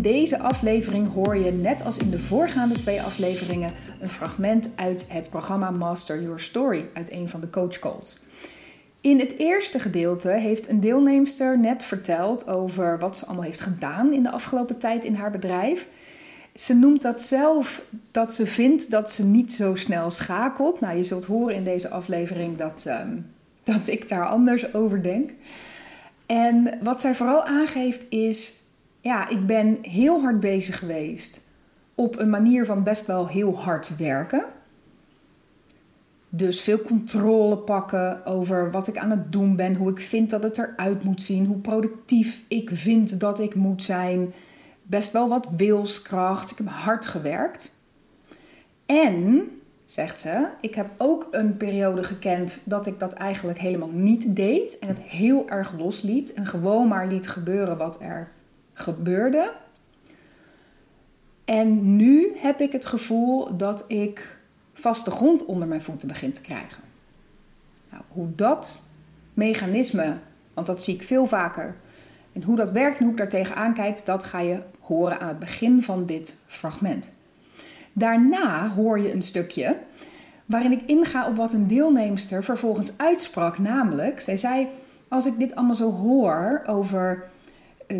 In deze aflevering hoor je, net als in de voorgaande twee afleveringen, een fragment uit het programma Master Your Story uit een van de coach calls. In het eerste gedeelte heeft een deelnemster net verteld over wat ze allemaal heeft gedaan in de afgelopen tijd in haar bedrijf. Ze noemt dat zelf dat ze vindt dat ze niet zo snel schakelt. Nou, je zult horen in deze aflevering dat, ehm, dat ik daar anders over denk. En wat zij vooral aangeeft is: ja, ik ben heel hard bezig geweest op een manier van best wel heel hard werken. Dus veel controle pakken over wat ik aan het doen ben, hoe ik vind dat het eruit moet zien, hoe productief ik vind dat ik moet zijn. Best wel wat wilskracht. Ik heb hard gewerkt. En, zegt ze, ik heb ook een periode gekend dat ik dat eigenlijk helemaal niet deed en het heel erg losliet en gewoon maar liet gebeuren wat er gebeurde. En nu heb ik het gevoel dat ik vaste grond onder mijn voeten begint te krijgen. Nou, hoe dat mechanisme, want dat zie ik veel vaker, en hoe dat werkt en hoe ik daar tegenaan kijk, dat ga je horen aan het begin van dit fragment. Daarna hoor je een stukje waarin ik inga op wat een deelnemster vervolgens uitsprak. Namelijk, zij zei: Als ik dit allemaal zo hoor over eh,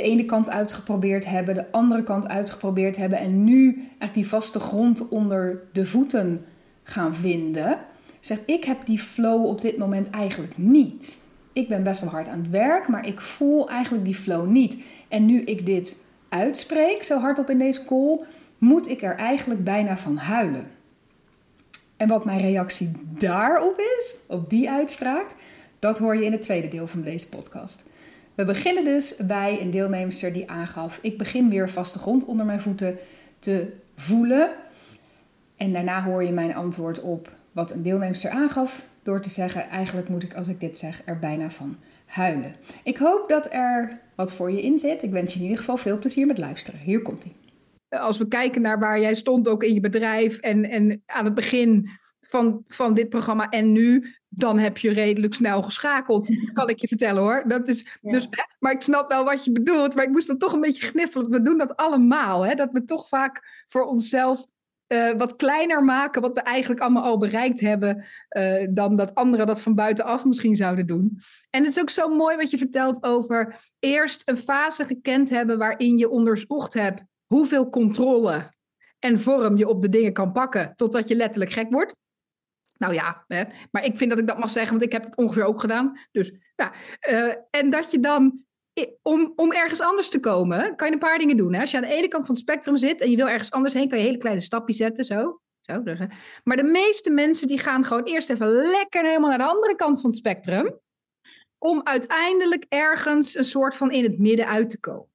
de ene kant uitgeprobeerd hebben, de andere kant uitgeprobeerd hebben en nu eigenlijk die vaste grond onder de voeten gaan vinden. Zegt, ik heb die flow op dit moment eigenlijk niet. Ik ben best wel hard aan het werk, maar ik voel eigenlijk die flow niet. En nu ik dit uitspreek, zo hardop in deze call, moet ik er eigenlijk bijna van huilen. En wat mijn reactie daarop is, op die uitspraak, dat hoor je in het tweede deel van deze podcast. We beginnen dus bij een deelnemster die aangaf: Ik begin weer vaste grond onder mijn voeten te voelen. En daarna hoor je mijn antwoord op wat een deelnemster aangaf, door te zeggen: Eigenlijk moet ik, als ik dit zeg, er bijna van huilen. Ik hoop dat er wat voor je in zit. Ik wens je in ieder geval veel plezier met luisteren. Hier komt hij. Als we kijken naar waar jij stond ook in je bedrijf en, en aan het begin van, van dit programma en nu, dan heb je redelijk snel geschakeld. Kan ik je vertellen hoor. Dat is, dus, maar ik snap wel wat je bedoelt. Maar ik moest dan toch een beetje gniffelen. We doen dat allemaal. Hè? Dat we toch vaak voor onszelf uh, wat kleiner maken. Wat we eigenlijk allemaal al bereikt hebben. Uh, dan dat anderen dat van buitenaf misschien zouden doen. En het is ook zo mooi wat je vertelt over eerst een fase gekend hebben. waarin je onderzocht hebt hoeveel controle en vorm je op de dingen kan pakken. Totdat je letterlijk gek wordt. Nou ja, hè, maar ik vind dat ik dat mag zeggen, want ik heb het ongeveer ook gedaan. Dus, ja, uh, en dat je dan, om, om ergens anders te komen, kan je een paar dingen doen. Hè? Als je aan de ene kant van het spectrum zit en je wil ergens anders heen, kan je hele kleine stapjes zetten, zo. zo dus, maar de meeste mensen die gaan gewoon eerst even lekker helemaal naar de andere kant van het spectrum, om uiteindelijk ergens een soort van in het midden uit te komen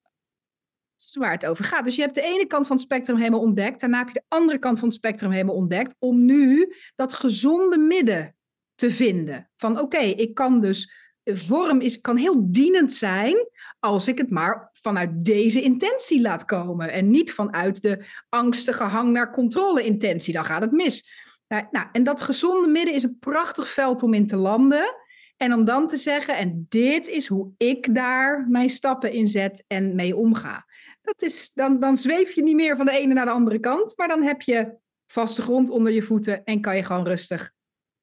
waar het over gaat. Dus je hebt de ene kant van het spectrum helemaal ontdekt. Daarna heb je de andere kant van het spectrum helemaal ontdekt. Om nu dat gezonde midden te vinden. Van oké, ik kan dus. Vorm is, kan heel dienend zijn als ik het maar vanuit deze intentie laat komen. En niet vanuit de angstige hang naar controle-intentie. Dan gaat het mis. Nou, nou, en dat gezonde midden is een prachtig veld om in te landen. En om dan te zeggen, en dit is hoe ik daar mijn stappen in zet en mee omga. Dat is, dan, dan zweef je niet meer van de ene naar de andere kant, maar dan heb je vaste grond onder je voeten en kan je gewoon rustig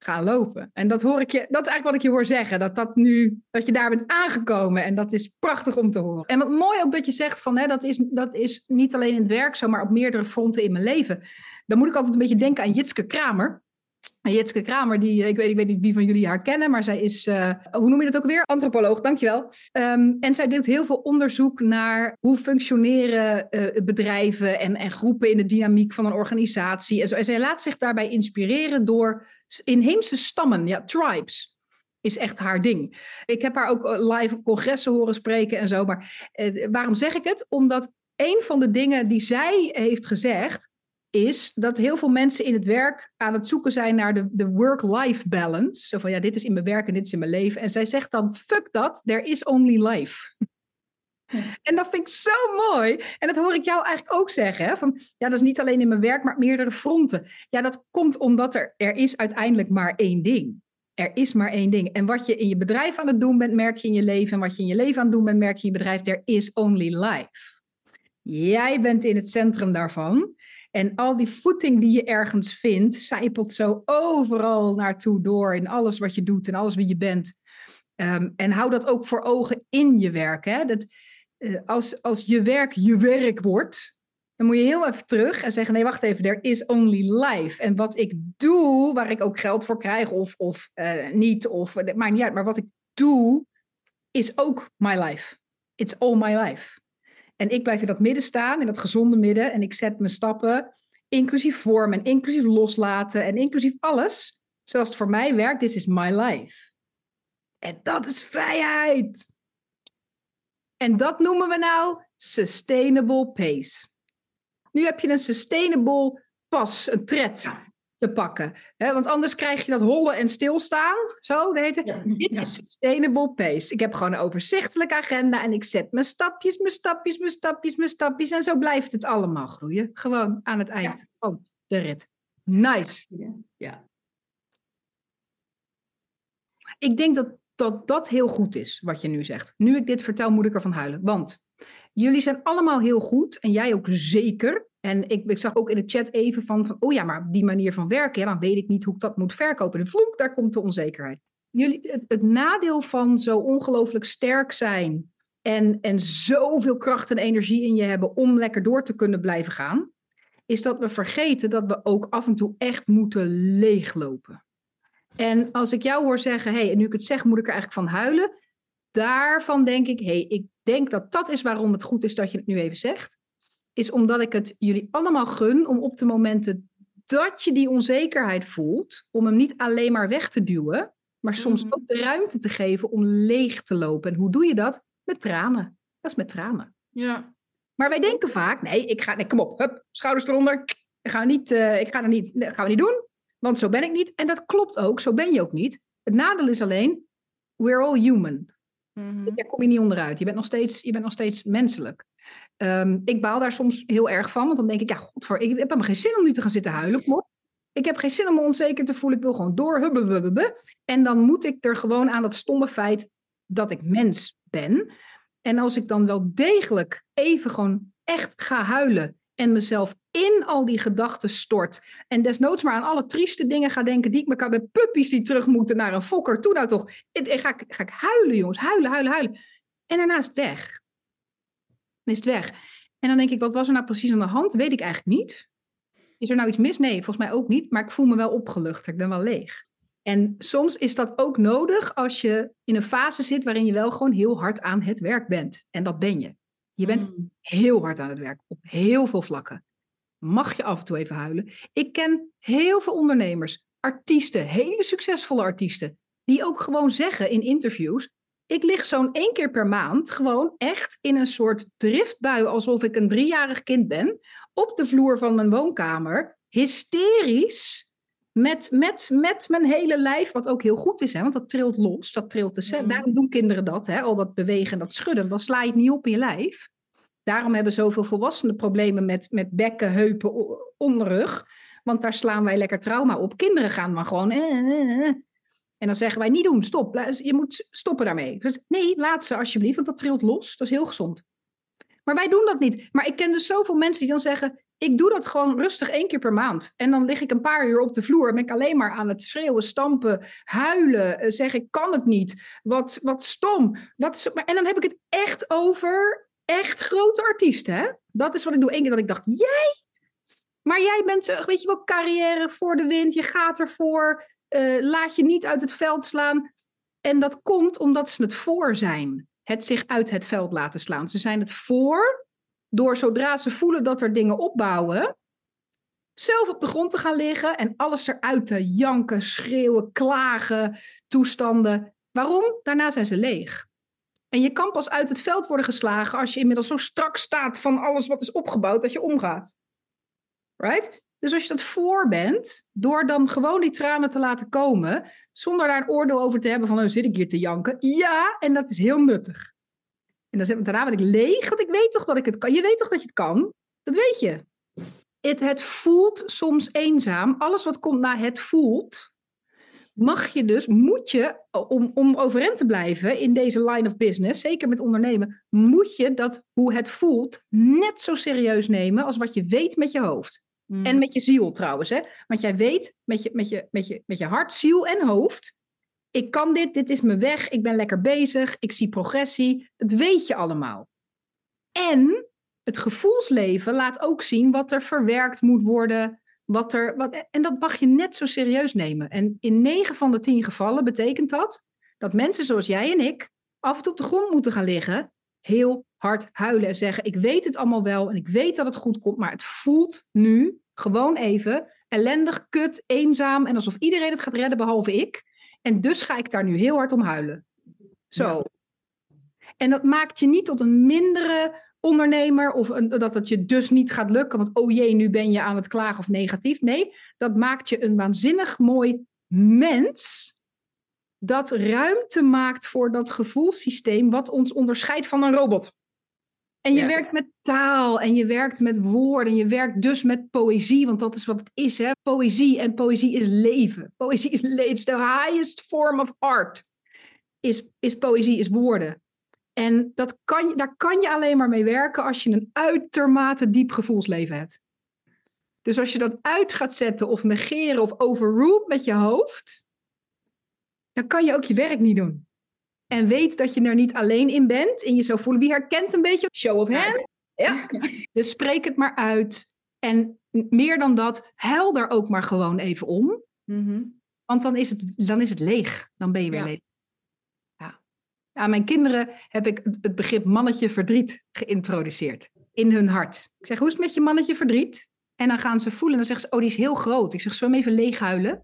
gaan lopen. En dat hoor ik je, dat is eigenlijk wat ik je hoor zeggen, dat, dat, nu, dat je daar bent aangekomen en dat is prachtig om te horen. En wat mooi ook dat je zegt van, hè, dat, is, dat is niet alleen in het werk zo, maar op meerdere fronten in mijn leven. Dan moet ik altijd een beetje denken aan Jitske Kramer. Jitske Kramer, die, ik, weet, ik weet niet wie van jullie haar kennen, maar zij is, uh, hoe noem je dat ook weer? Antropoloog, dankjewel. Um, en zij doet heel veel onderzoek naar hoe functioneren uh, bedrijven en, en groepen in de dynamiek van een organisatie. En, zo. en zij laat zich daarbij inspireren door inheemse stammen, ja, tribes is echt haar ding. Ik heb haar ook eh, live op congressen horen spreken en zo. Maar waarom zeg ik het? Omdat een van de dingen die zij heeft gezegd is dat heel veel mensen in het werk aan het zoeken zijn naar de, de work-life balance. Zo van ja, dit is in mijn werk en dit is in mijn leven. En zij zegt dan, fuck dat, there is only life. En dat vind ik zo mooi. En dat hoor ik jou eigenlijk ook zeggen. Hè? Van, ja, dat is niet alleen in mijn werk, maar meerdere fronten. Ja, dat komt omdat er, er is uiteindelijk maar één ding. Er is maar één ding. En wat je in je bedrijf aan het doen bent, merk je in je leven. En wat je in je leven aan het doen bent, merk je in je bedrijf. There is only life. Jij bent in het centrum daarvan. En al die voeting die je ergens vindt, zijpelt zo overal naartoe door in alles wat je doet en alles wie je bent. Ehm, en hou dat ook voor ogen in je werk. Hè? Dat, uh, als, als je werk je werk wordt, dan moet je heel even terug en zeggen: nee, wacht even, there is only life. En wat ik doe, waar ik ook geld voor krijg of, of uh, niet, of het maakt niet uit, maar wat ik doe, is ook my life. It's all my life. En ik blijf in dat midden staan, in dat gezonde midden, en ik zet mijn stappen, inclusief vorm en inclusief loslaten en inclusief alles, zoals het voor mij werkt. This is my life. En dat is vrijheid. En dat noemen we nou sustainable pace. Nu heb je een sustainable pas, een tred te pakken. Want anders krijg je dat hollen en stilstaan. Zo, dat. Ja, Dit is sustainable pace. Ik heb gewoon een overzichtelijke agenda en ik zet mijn stapjes, mijn stapjes, mijn stapjes, mijn stapjes. En zo blijft het allemaal groeien. Gewoon aan het eind van de rit. Nice. Ja. Ik denk dat, dat dat heel goed is, wat je nu zegt. Nu ik dit vertel, moet ik ervan huilen. Want Jullie zijn allemaal heel goed en jij ook zeker. En ik, ik zag ook in de chat even van, oh ja, maar die manier van werken, ja, dan weet ik niet hoe ik dat moet verkopen. En vloek, daar komt de onzekerheid. Jullie, het, het nadeel van zo ongelooflijk sterk zijn en, en zoveel kracht en energie in je hebben om lekker door te kunnen blijven gaan, is dat we vergeten dat we ook af en toe echt moeten leeglopen. En als ik jou hoor zeggen, hey, en nu ik het zeg, moet ik er eigenlijk van huilen. Daarvan denk ik, hey, ik denk dat dat is waarom het goed is dat je het nu even zegt. Is omdat ik het jullie allemaal gun om op de momenten dat je die onzekerheid voelt, om hem niet alleen maar weg te duwen, maar soms mhm. ook de ruimte te geven om leeg te lopen. En hoe doe je dat? Met tranen. Dat is met tranen. Ja. Maar wij denken vaak, nee, ik ga, nee, kom op, hup, schouders eronder. Ik ga, niet, uh, ik ga er niet, nee, gaan we niet doen, want zo ben ik niet. En dat klopt ook, zo ben je ook niet. Het nadeel is alleen, we're all human. Mm Daar kom je niet onderuit. Je bent nog steeds, je bent nog steeds menselijk. Um, ik baal daar soms heel erg van, want dan denk ik, ja, godver, ik heb helemaal geen zin om nu te gaan zitten huilen. Ik heb geen zin om me onzeker te voelen. Ik wil gewoon door. En dan moet ik er gewoon aan dat stomme feit dat ik mens ben. En als ik dan wel degelijk even gewoon echt ga huilen en mezelf in al die gedachten stort. En desnoods maar aan alle trieste dingen ga denken die ik me kan bij puppies die terug moeten naar een fokker. Toen nou toch. En, ga, ik, ga ik huilen, jongens. Huilen, huilen, huilen. En daarna is het weg. Dan is het weg. En dan denk ik, wat was er nou precies aan de hand? Weet ik eigenlijk niet. Is er nou iets mis? Nee, volgens mij ook niet. Maar ik voel me wel opgelucht. Ik ben wel leeg. En soms is dat ook nodig als je in een fase zit waarin je wel gewoon heel hard aan het werk bent. En dat ben je. Je bent mm. heel hard aan het werk, op heel veel vlakken. Mag je af en toe even huilen? Ik ken heel veel ondernemers, artiesten, hele succesvolle artiesten, die ook gewoon zeggen in interviews: ik lig zo'n één keer per maand gewoon echt in een soort driftbui, alsof ik een driejarig kind ben, op de vloer van mijn woonkamer, hysterisch. Met, met, met mijn hele lijf, wat ook heel goed is, hè, want dat trilt los, dat trilt de mm. Daarom doen kinderen dat, hè, al dat bewegen en dat schudden, dan sla je het niet op in je lijf. Daarom hebben zoveel volwassenen problemen met, met bekken, heupen, onderrug. Want daar slaan wij lekker trauma op. Kinderen gaan maar gewoon. Eh, eh, eh. En dan zeggen wij niet doen, stop. Je moet stoppen daarmee. Dus nee, laat ze alsjeblieft, want dat trilt los. Dat is heel gezond. Maar wij doen dat niet. Maar ik ken dus zoveel mensen die dan zeggen: ik doe dat gewoon rustig één keer per maand. En dan lig ik een paar uur op de vloer en ben ik alleen maar aan het schreeuwen, stampen, huilen. Zeg ik kan het niet. Wat, wat stom. Wat, en dan heb ik het echt over echt grote artiesten. Hè? Dat is wat ik doe. Eén keer dat ik dacht, jij? Maar jij bent, eh, weet je wel, carrière voor de wind. Je gaat ervoor. Uh, laat je niet uit het veld slaan. En dat komt omdat ze het voor zijn. Het zich uit het veld laten slaan. Ze zijn het voor door zodra ze voelen dat er dingen opbouwen, zelf op de grond te gaan liggen en alles eruit te janken, schreeuwen, klagen, toestanden. Waarom? Daarna zijn ze leeg. En je kan pas uit het veld worden geslagen als je inmiddels zo strak staat van alles wat is opgebouwd dat je omgaat. Right? Dus als je dat voor bent, door dan gewoon die tranen te laten komen, zonder daar een oordeel over te hebben van, nou zit ik hier te janken. Ja, en dat is heel nuttig. En dan, daarna ben ik leeg, want ik weet toch dat ik het kan. Je weet toch dat je het kan? Dat weet je. Het, het voelt soms eenzaam. Alles wat komt na het voelt, mag je dus, moet je, om, om overeind te blijven in deze line of business, zeker met ondernemen, moet je dat hoe het voelt net zo serieus nemen als wat je weet met je hoofd. Mm. En met je ziel trouwens. Hè? Want jij weet met je, met, je, met, je, met je hart, ziel en hoofd. Ik kan dit, dit is mijn weg, ik ben lekker bezig, ik zie progressie. Dat weet je allemaal. En het gevoelsleven laat ook zien wat er verwerkt moet worden. Wat er, wat, en dat mag je net zo serieus nemen. En in 9 van de 10 gevallen betekent dat dat mensen zoals jij en ik af en toe op de grond moeten gaan liggen, heel hard huilen en zeggen: Ik weet het allemaal wel en ik weet dat het goed komt, maar het voelt nu gewoon even ellendig, kut, eenzaam en alsof iedereen het gaat redden behalve ik. En dus ga ik daar nu heel hard om huilen. Zo. En dat maakt je niet tot een mindere ondernemer of een, dat het je dus niet gaat lukken, want oh jee, nu ben je aan het klagen of negatief. Nee, dat maakt je een waanzinnig mooi mens dat ruimte maakt voor dat gevoelssysteem wat ons onderscheidt van een robot. En je Ja. werkt met taal en je werkt met woorden. Je werkt dus met poëzie, want dat is wat het is. Hè? Poëzie en poëzie is leven. Poëzie is le- it's the highest form of art. Is, is poëzie, is woorden. En dat kan, je- daar kan je alleen maar mee werken als je een uitermate diep gevoelsleven hebt. Dus als je dat uit gaat zetten of negeren of overruled met je hoofd, dan kan je ook je werk niet doen. En weet dat je er niet alleen in bent en je zo voelen. Wie herkent een beetje show of hands? Ja. Dus spreek het maar uit. En meer dan dat, huil er ook maar gewoon even om. Mhm. Want dan is het, dan is het leeg. Dan ben je weer Ja. leeg. Ja. Aan mijn kinderen heb ik het, begrip mannetje verdriet geïntroduceerd. In hun hart. Ik zeg, hoe is het met je mannetje verdriet? En dan gaan ze voelen. En dan zeggen ze, oh, die is heel groot. Ik zeg, hem even leeg huilen?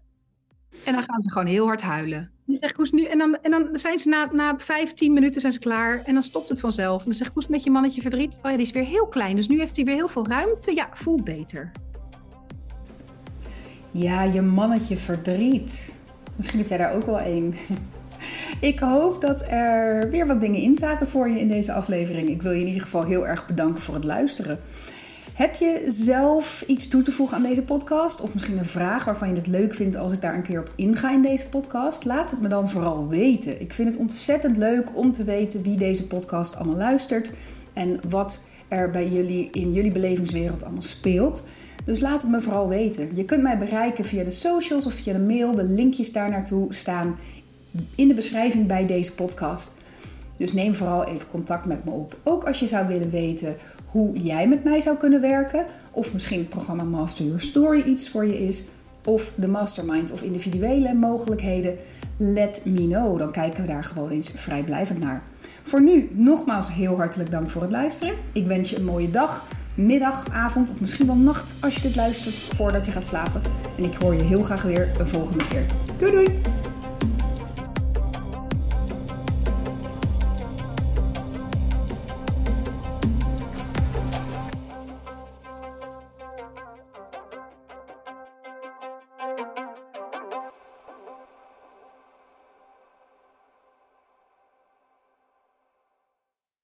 En dan gaan ze gewoon heel hard huilen. En dan zeg ik, hoe is het nu? En dan, en dan zijn ze na, na vijf, tien minuten zijn ze klaar. En dan stopt het vanzelf. En dan zeg ik, hoe is het met je mannetje verdriet? Oh ja, die is weer heel klein. Dus nu heeft hij weer heel veel ruimte. Ja, voelt beter. Ja, je mannetje verdriet. Misschien heb jij daar ook wel één. Ik hoop dat er weer wat dingen in zaten voor je in deze aflevering. Ik wil je in ieder geval heel erg bedanken voor het luisteren. Heb je zelf iets toe te voegen aan deze podcast? Of misschien een vraag waarvan je het leuk vindt als ik daar een keer op inga in deze podcast? Laat het me dan vooral weten. Ik vind het ontzettend leuk om te weten wie deze podcast allemaal luistert. En wat er bij jullie in jullie belevingswereld allemaal speelt. Dus laat het me vooral weten. Je kunt mij bereiken via de socials of via de mail. De linkjes daar naartoe staan in de beschrijving bij deze podcast. Dus neem vooral even contact met me op. Ook als je zou willen weten hoe jij met mij zou kunnen werken. Of misschien het programma Master Your Story iets voor je is. Of de mastermind of individuele mogelijkheden. Let me know. Dan kijken we daar gewoon eens vrijblijvend naar. Voor nu nogmaals heel hartelijk dank voor het luisteren. Ik wens je een mooie dag, middag, avond of misschien wel nacht als je dit luistert voordat je gaat slapen. En ik hoor je heel graag weer een volgende keer. Doei doei!